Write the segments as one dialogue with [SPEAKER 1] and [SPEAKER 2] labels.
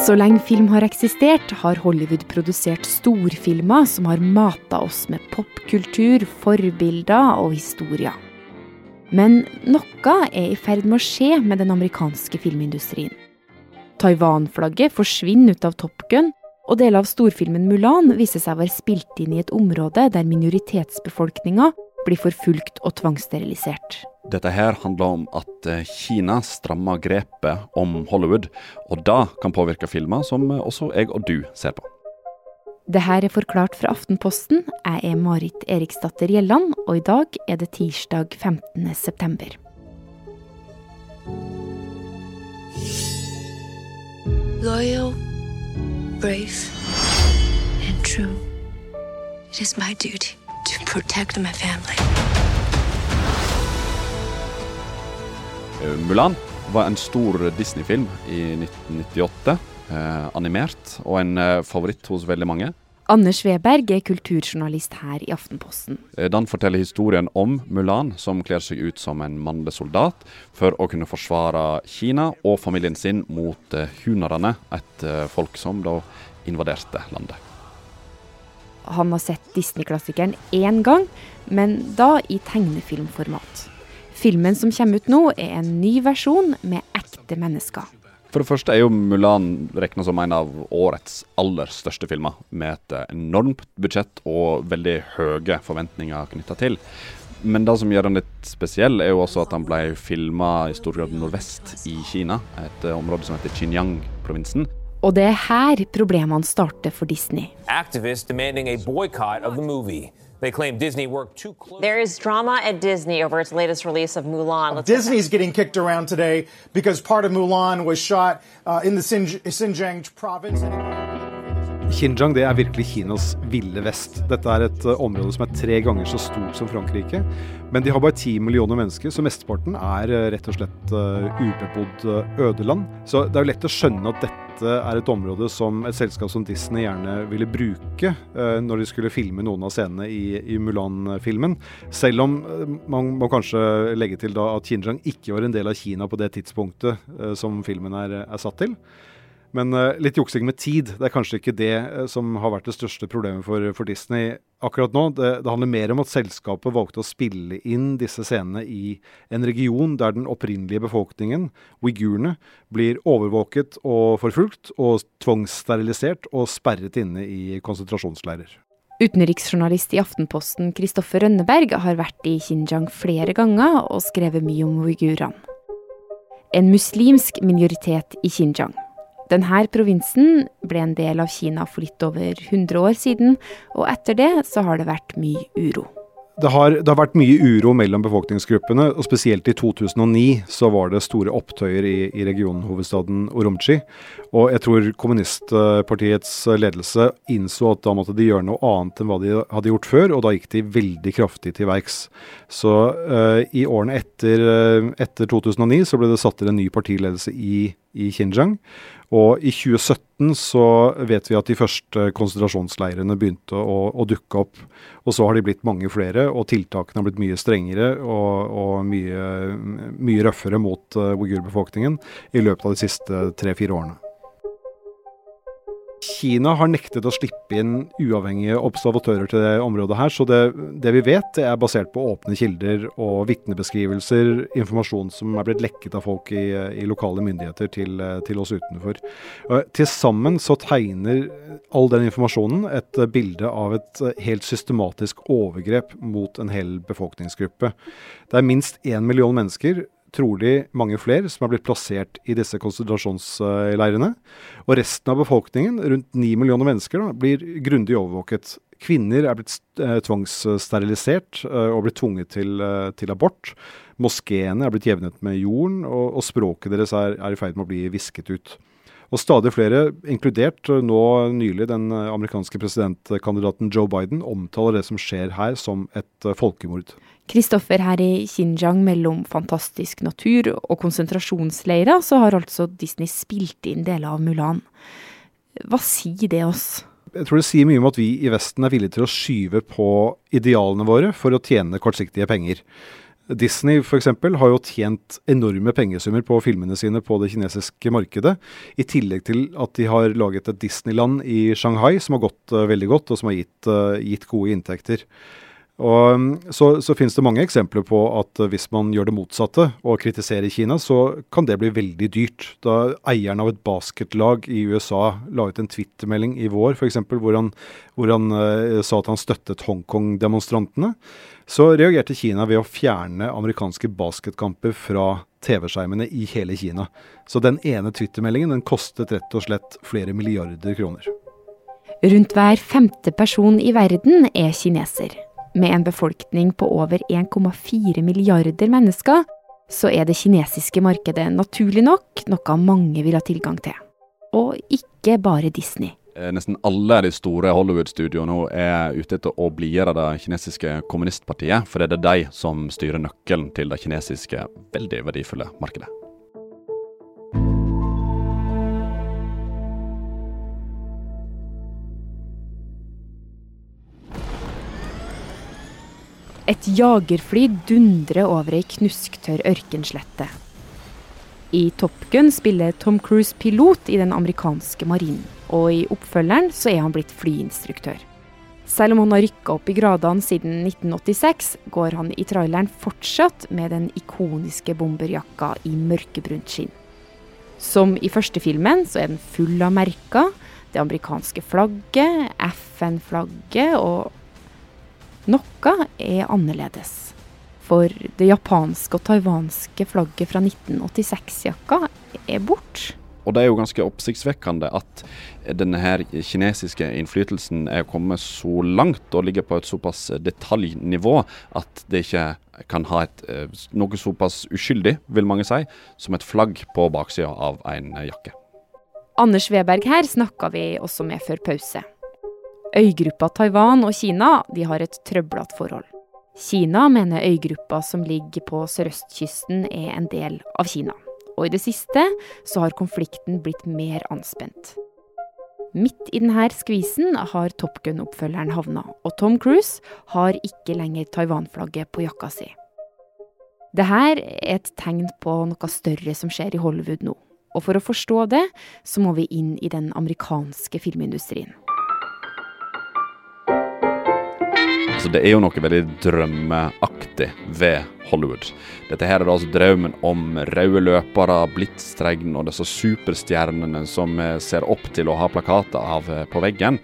[SPEAKER 1] Så lenge film har eksistert, har Hollywood produsert storfilmer som har mata oss med popkultur, forbilder og historier. Men noe er i ferd med å skje med den amerikanske filmindustrien. Taiwan-flagget forsvinner ut av Top Gun, og deler av storfilmen Mulan viser seg å være spilt inn i et område der minoritetsbefolkninga blir forfulgt og tvangssterilisert.
[SPEAKER 2] Dette her handler om at eh, Kina strammer grepet om Hollywood, og det kan påvirke filmer som eh, også jeg og du ser på.
[SPEAKER 1] Det her er forklart fra Aftenposten. Jeg er Marit Eriksdatter Gjelland, og i dag er det tirsdag 15. september.
[SPEAKER 3] Loyal, brave, and true. It is my duty to protect my family.
[SPEAKER 2] Mulan var en stor Disney-film i 1998. Eh, animert, og en eh, favoritt hos veldig mange.
[SPEAKER 1] Anders Weberg er kulturjournalist her i Aftenposten.
[SPEAKER 2] Eh, Den forteller historien om Mulan, som kler seg ut som en mannlig soldat for å kunne forsvare Kina og familien sin mot hunarene, hunerne, et eh, folk som da invaderte landet.
[SPEAKER 1] Han har sett Disney-klassikeren én gang, men da i tegnefilmformat. Filmen som kommer ut nå, er en ny versjon med ekte mennesker.
[SPEAKER 2] For det første er jo Mulan regna som en av årets aller største filmer, med et enormt budsjett og veldig høye forventninger knytta til. Men det som gjør den litt spesiell, er jo også at han ble filma i stor grad nordvest i Kina. Et område som heter Xinjiang-provinsen.
[SPEAKER 1] Og det er her problemene starter for Disney.
[SPEAKER 4] Activists demanding a boycott of the movie. They claim Disney worked too close.
[SPEAKER 5] There is drama at Disney over its latest release of Mulan. Let's
[SPEAKER 6] Disney's getting kicked around today because part of Mulan was shot uh, in the Xinjiang province.
[SPEAKER 7] Xinjiang det er virkelig Kinas ville vest. Dette er et eh, område som er tre ganger så stort som Frankrike. Men de har bare ti millioner mennesker, så mesteparten er eh, rett og slett uh, ubebodd eh, ødeland. Så det er jo lett å skjønne at dette er et område som et selskap som Disney gjerne ville bruke eh, når de skulle filme noen av scenene i, Mulan-filmen. Selv om eh, man må kanskje legge til da at Xinjiang ikke var en del av Kina på det tidspunktet eh, som filmen er, er satt til. Men uh, litt juksing med tid, det er kanskje ikke det uh, som har vært det største problemet for, for Disney akkurat nå. Det, det handler mer om at selskapet valgte å spille inn disse scenene i en region der den opprinnelige befolkningen, uigurene, blir overvåket og forfulgt, og tvangssterilisert og sperret inne i konsentrasjonsleirer.
[SPEAKER 1] Utenriksjournalist i Aftenposten Kristoffer Rønneberg har vært i Xinjiang flere ganger og skrevet mye om uigurene. En muslimsk minoritet i Xinjiang. Denne provinsen ble en del av Kina for litt over 100 år siden, og etter det så har det vært mye uro.
[SPEAKER 7] Det har, det har vært mye uro mellom befolkningsgruppene, og spesielt i 2009 så var det store opptøyer i, i regionhovedstaden Urumqi. Og jeg tror kommunistpartiets ledelse innså at da måtte de gjøre noe annet enn hva de hadde gjort før, og da gikk de veldig kraftig til verks. Så uh, i årene etter, eh, etter 2009 så ble det satt til en ny partiledelse i, i Xinjiang. Og i 2017 så vet vi at de første konsentrasjonsleirene begynte å, å dukke opp. Og så har de blitt mange flere, og tiltakene har blitt mye strengere og, og mye, mye røffere mot uh, uigurbefolkningen i løpet av de siste tre-fire årene. Kina har nektet å slippe inn uavhengige observatører til det området her, så det, det vi vet, det er basert på åpne kilder og vitnebeskrivelser, informasjon som er blitt lekket av folk i, i lokale myndigheter til, til oss utenfor. Til sammen så tegner all den informasjonen et bilde av et helt systematisk overgrep mot en hel befolkningsgruppe. Det er minst én million mennesker trolig mange flere som er blitt plassert i disse konsentrasjonsleirene. Og resten av befolkningen, rundt ni millioner mennesker, da, blir grundig overvåket. Kvinner er blitt eh, tvangssterilisert eh, og blitt tvunget til, eh, til abort. Moskeene er blitt jevnet med jorden, og, og språket deres er, er i ferd med å bli visket ut. Og stadig flere, inkludert nå nylig den amerikanske presidentkandidaten Joe Biden, omtaler det som skjer her som et folkemord.
[SPEAKER 1] Kristoffer, her i Xinjiang mellom fantastisk natur og konsentrasjonsleirer, så har altså Disney spilt inn deler av Mulan. Hva sier det oss?
[SPEAKER 7] Jeg tror det sier mye om at vi i Vesten er villige til å skyve på idealene våre for å tjene kortsiktige penger. Disney f.eks. har jo tjent enorme pengesummer på filmene sine på det kinesiske markedet. I tillegg til at de har laget et Disneyland i Shanghai som har gått uh, veldig godt, og som har gitt, uh, gitt gode inntekter. Og mm, Så, så finnes det mange eksempler på at hvis man gjør det motsatte og kritiserer Kina, så kan det bli veldig dyrt. Da eieren av et basketlag i USA la ut en twittermelding i vår f.eks. Hvor han, hvor han uh, sa at han støttet Hongkong-demonstrantene så reagerte Kina ved å fjerne amerikanske basketkamper fra TV-skjermene i hele Kina. Så den ene Twitter-meldingen den kostet rett og slett flere milliarder kroner.
[SPEAKER 1] Rundt hver femte person i verden er kineser. Med en befolkning på over 1,4 milliarder mennesker, så er det kinesiske markedet naturlig nok noe mange vil ha tilgang til. Og ikke bare Disney.
[SPEAKER 2] Eh, nesten alle de store Hollywood-studioene er ute etter å blidgjøre det kinesiske kommunistpartiet, for det er de som styrer nøkkelen til det kinesiske veldig verdifulle markedet.
[SPEAKER 1] Et jagerfly dundrer over ei knusktørr ørkenslette. I Top Gun spiller Tom Cruise pilot i den amerikanske marinen og i oppfølgeren så er han blitt flyinstruktør. Selv om han har rykka opp i gradene siden 1986, går han i traileren fortsatt med den ikoniske bomberjakka i mørkebrunt skinn. Som i første filmen så er den full av merker. Det amerikanske flagget, FN-flagget og Noe er annerledes. For det japanske og taiwanske flagget fra 1986-jakka er borte.
[SPEAKER 2] Og det er jo ganske oppsiktsvekkende at denne her kinesiske innflytelsen er kommet så langt og ligger på et såpass detaljnivå at det ikke kan ha et, eh, noe såpass uskyldig, vil mange si, som et flagg på baksida av en jakke.
[SPEAKER 1] Anders Weberg her snakka vi også med før pause. Øygruppa Taiwan og Kina de har et trøblete forhold. Kina mener øygruppa som ligger på sørøstkysten er en del av Kina og i det siste så har konflikten blitt mer anspent. Midt i denne skvisen har Top Gun-oppfølgeren havna, og Tom Cruise har ikke lenger Taiwan-flagget på jakka si. Dette er et tegn på noe større som skjer i Hollywood nå. Og for å forstå det, så må vi inn i den amerikanske filmindustrien.
[SPEAKER 2] Så det er jo noe veldig drømmeaktig ved Hollywood. Dette her er altså drømmen om røde løpere, blitsregn og disse superstjernene som ser opp til å ha plakater av eh, på veggen.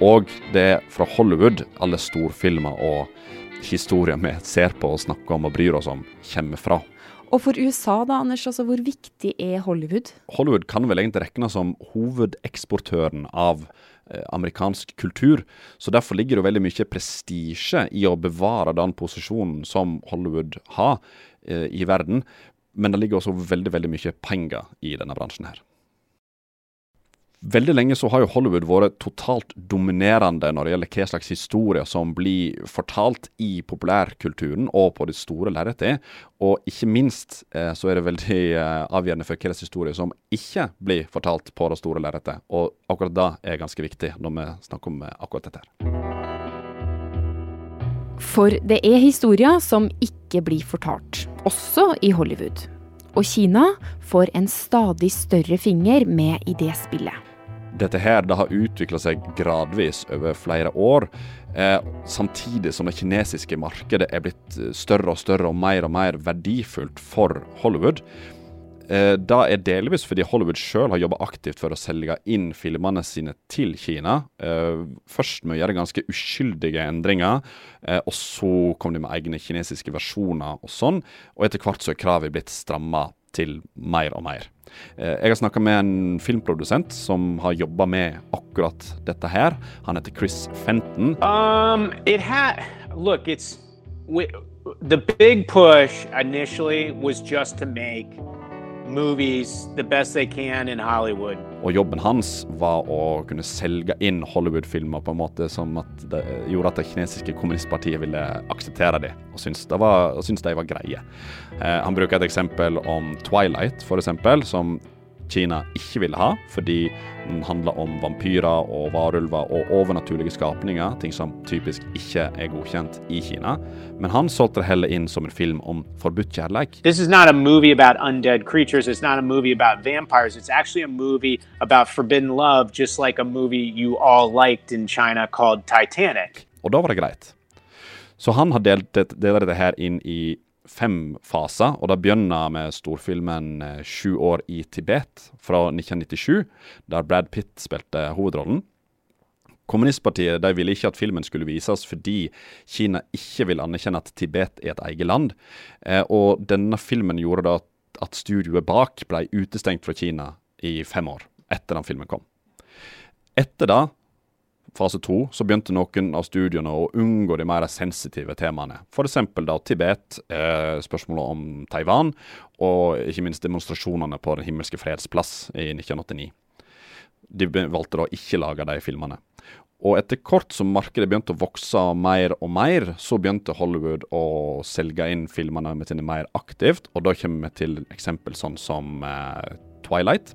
[SPEAKER 2] Og det er fra Hollywood alle storfilmer og historier vi ser på og snakker om og bryr oss om, kommer fra.
[SPEAKER 1] Og for USA da, Anders, altså hvor viktig er Hollywood?
[SPEAKER 2] Hollywood kan vel egentlig regnes som hovedeksportøren av Eh, amerikansk kultur. Så derfor ligger det veldig mye prestisje i å bevare den posisjonen som Hollywood har eh, i verden. Men det ligger også veldig, veldig mye penger i denne bransjen her. Veldig lenge så har jo Hollywood vært totalt dominerende når det gjelder hva slags historier som blir fortalt i populærkulturen og på det store lerretet. Og ikke minst eh, så er det veldig eh, avgjørende for hva slags historier som ikke blir fortalt på det store lerretet. Og akkurat det er ganske viktig når vi snakker om eh, akkurat dette. her.
[SPEAKER 1] For det er historier som ikke blir fortalt, også i Hollywood. Og Kina får en stadig større finger med i det spillet.
[SPEAKER 2] Dette her det har utvikla seg gradvis over flere år, eh, samtidig som det kinesiske markedet er blitt eh, større og større og mer og mer verdifullt for Hollywood. Eh, da er delvis fordi Hollywood sjøl har jobba aktivt for å selge inn filmene sine til Kina. Eh, først med å gjøre ganske uskyldige endringer, eh, og så kom de med egne kinesiske versjoner og sånn. Og etter hvert så er kravet blitt stramma til mer og mer. Eh, jeg har snakka med en filmprodusent som har jobba med akkurat dette her. Han heter Chris Fenton. Um, it look, it's, the big push initially was just to make movies the best they can in Hollywood. Og jobben hans var å kunne selge inn Hollywood-filmer på en måte som det gjorde at det kinesiske kommunistpartiet ville akseptere det, og syntes, det var, syntes de var greie. Eh, han bruker et eksempel om Twilight, eksempel, som Kina ikke ville ha, fordi den handler om vampyrer og varulver og overnaturlige skapninger, ting som typisk ikke er godkjent i Kina. Men han solgte det heller inn som en film om forbudt kjærlighet.
[SPEAKER 8] This is not a movie about undead creatures. It's not a movie about vampires. It's actually a movie about forbidden love, just like a movie you all liked in China called Titanic.
[SPEAKER 2] Og da var det greit. Så han har delt, delt dette her inn i fem faser, og det begynner med storfilmen eh, 'Sju år i Tibet' fra 1997, der Brad Pitt spilte hovedrollen. Kommunistpartiet de ville ikke at filmen skulle vises fordi Kina ikke vil anerkjenne at Tibet er et eget land. Eh, og denne filmen gjorde da at studioet bak ble utestengt fra Kina i fem år etter den filmen kom. Etter da, fase to, så begynte noen av studiene å unngå de mer sensitive temaene. F.eks. da Tibet, eh, spørsmålet om Taiwan, og ikke minst demonstrasjonene på Den himmelske freds plass i 1989. De valgte da ikke lage de filmene. Og etter kort som markedet begynte å vokse mer og mer, så begynte Hollywood å selge inn filmene sine mer aktivt, og da kommer vi til eksempel sånn som eh, Twilight.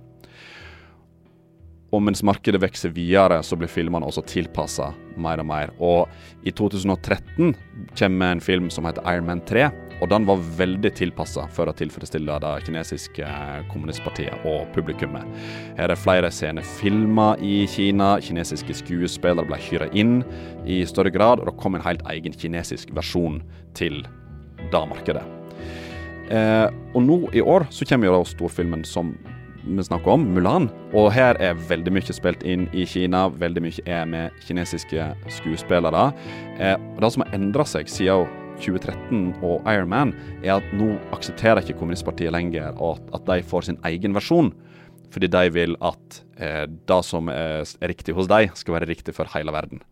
[SPEAKER 2] Og mens markedet vokser videre, så blir filmene også tilpassa mer og mer. Og i 2013 kommer en film som heter Iron Man 3, og den var veldig tilpassa for å tilfredsstille det kinesiske eh, kommunistpartiet og publikummet. Her er flere scener filma i Kina, kinesiske skuespillere ble hyra inn i større grad, og det kom en helt egen kinesisk versjon til det markedet. Eh, og nå i år så kommer jo da storfilmen som vi snakker om, Mulan. Og her er veldig mye spilt inn i Kina. Veldig mye er med kinesiske skuespillere. Eh, og det som har endra seg siden 2013 og Iron Man, er at nå aksepterer ikke kommunistpartiet lenger at, at de får sin egen versjon. Fordi de vil at eh, det som er riktig hos dem, skal være riktig for hele verden.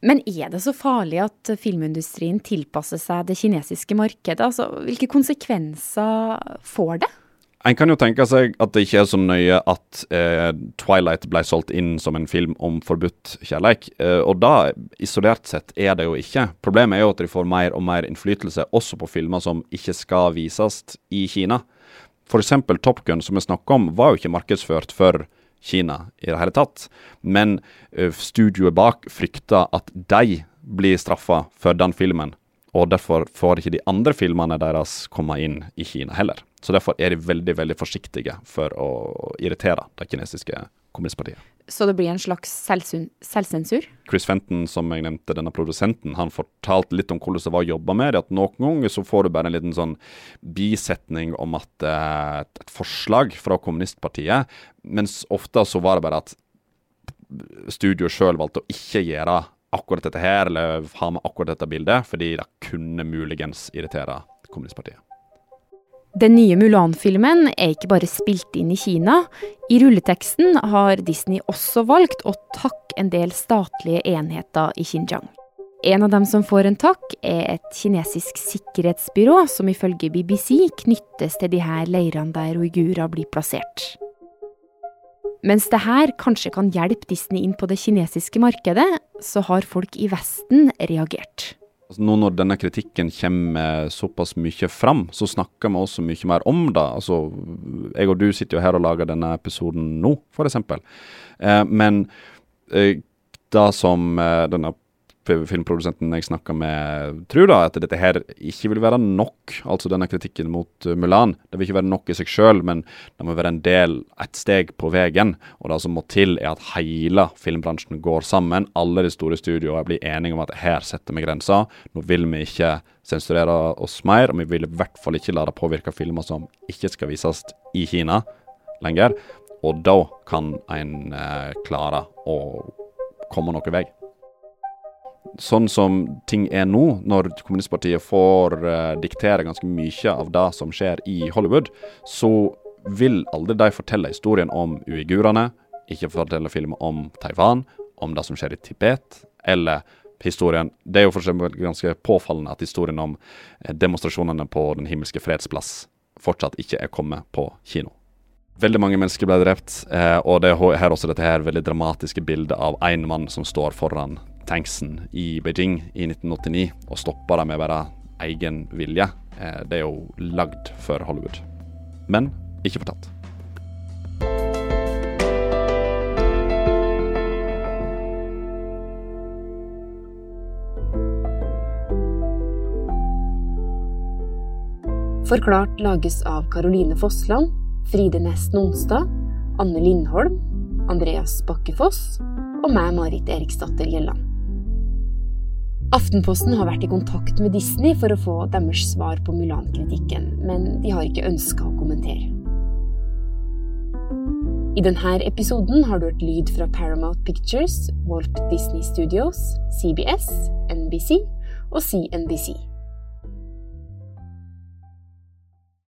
[SPEAKER 1] Men er det så farlig at filmindustrien tilpasser seg det kinesiske markedet? Altså, hvilke konsekvenser får det?
[SPEAKER 2] En kan jo tenke seg at det ikke er så nøye at eh, Twilight ble solgt inn som en film om forbudt kjærlighet. Eh, og da, isolert sett, er det jo ikke. Problemet er jo at de får mer og mer innflytelse også på filmer som ikke skal vises i Kina. F.eks. Top Gun, som vi snakker om, var jo ikke markedsført for Kina i det hele tatt. Men eh, studioet bak frykter at de blir straffa for den filmen. Og derfor får ikke de andre filmene deres komme inn i Kina heller. Så derfor er de veldig veldig forsiktige for å irritere det kinesiske kommunistpartiet.
[SPEAKER 1] Så det blir en slags selvsensur?
[SPEAKER 2] Chris Fenton, som jeg nevnte, denne produsenten, han fortalte litt om hvordan det var å jobbe med det. At noen ganger så får du bare en liten sånn bisetning om at eh, et, forslag fra kommunistpartiet, mens ofte så var det bare at studioet sjøl valgte å ikke gjøre akkurat dette her, eller ha med akkurat dette bildet, fordi det kunne muligens irritere kommunistpartiet.
[SPEAKER 1] Den nye Mulan-filmen er ikke bare spilt inn i Kina. I rulleteksten har Disney også valgt å takke en del statlige enheter i Xinjiang. En av dem som får en takk, er et kinesisk sikkerhetsbyrå som ifølge BBC knyttes til de her leirene der uigurer blir plassert. Mens det her kanskje kan hjelpe Disney inn på det kinesiske markedet, så har folk i Vesten reagert.
[SPEAKER 2] Altså, nå når denne kritikken kommer såpass mye fram, så snakker vi også mye mer om det. Altså, jeg og du sitter jo her og lager denne episoden nå, f.eks. Eh, men eh, det som eh, denne filmprodusenten jeg snakka med, tror da at dette her ikke vil være nok. Altså denne kritikken mot uh, Mulan. Det vil ikke være nok i seg sjøl, men det må være en del, et steg på veien. Og det som må til, er at hele filmbransjen går sammen. Alle de store studioene blir enige om at her setter vi grensa. Nå vil vi ikke sensurere oss mer, og vi vil i hvert fall ikke la det påvirke filmer som ikke skal vises i Kina lenger. Og da kan en eh, klare å komme noen vei sånn som ting er nå, når kommunistpartiet får uh, diktere ganske mye av det som skjer i Hollywood, så vil aldri de fortelle historien om uigurene, ikke fortelle filmer om Taiwan, om det som skjer i Tibet, eller historien Det er jo for eksempel ganske påfallende at historien om eh, demonstrasjonene på Den himmelske freds plass fortsatt ikke er kommet på kino. Veldig mange mennesker ble drept, eh, og det er her også dette her veldig dramatiske bildet av én mann som står foran tanksen i Beijing i 1989 og stoppa det med bare egen vilje, eh, det er jo lagd for Hollywood. Men ikke fortalt.
[SPEAKER 9] Forklart lages av Karoline Fossland, Fride Nesten Onsdag, Anne Lindholm, Andreas Bakkefoss og meg, Marit Eriksdatter Gjelland. Aftenposten har vært i kontakt med Disney for å få deres svar på Mulan-kritikken, men de har ikke ønska å kommentere. I denne episoden har du hørt lyd fra Paramount Pictures, Walt Disney Studios, CBS, NBC og CNBC.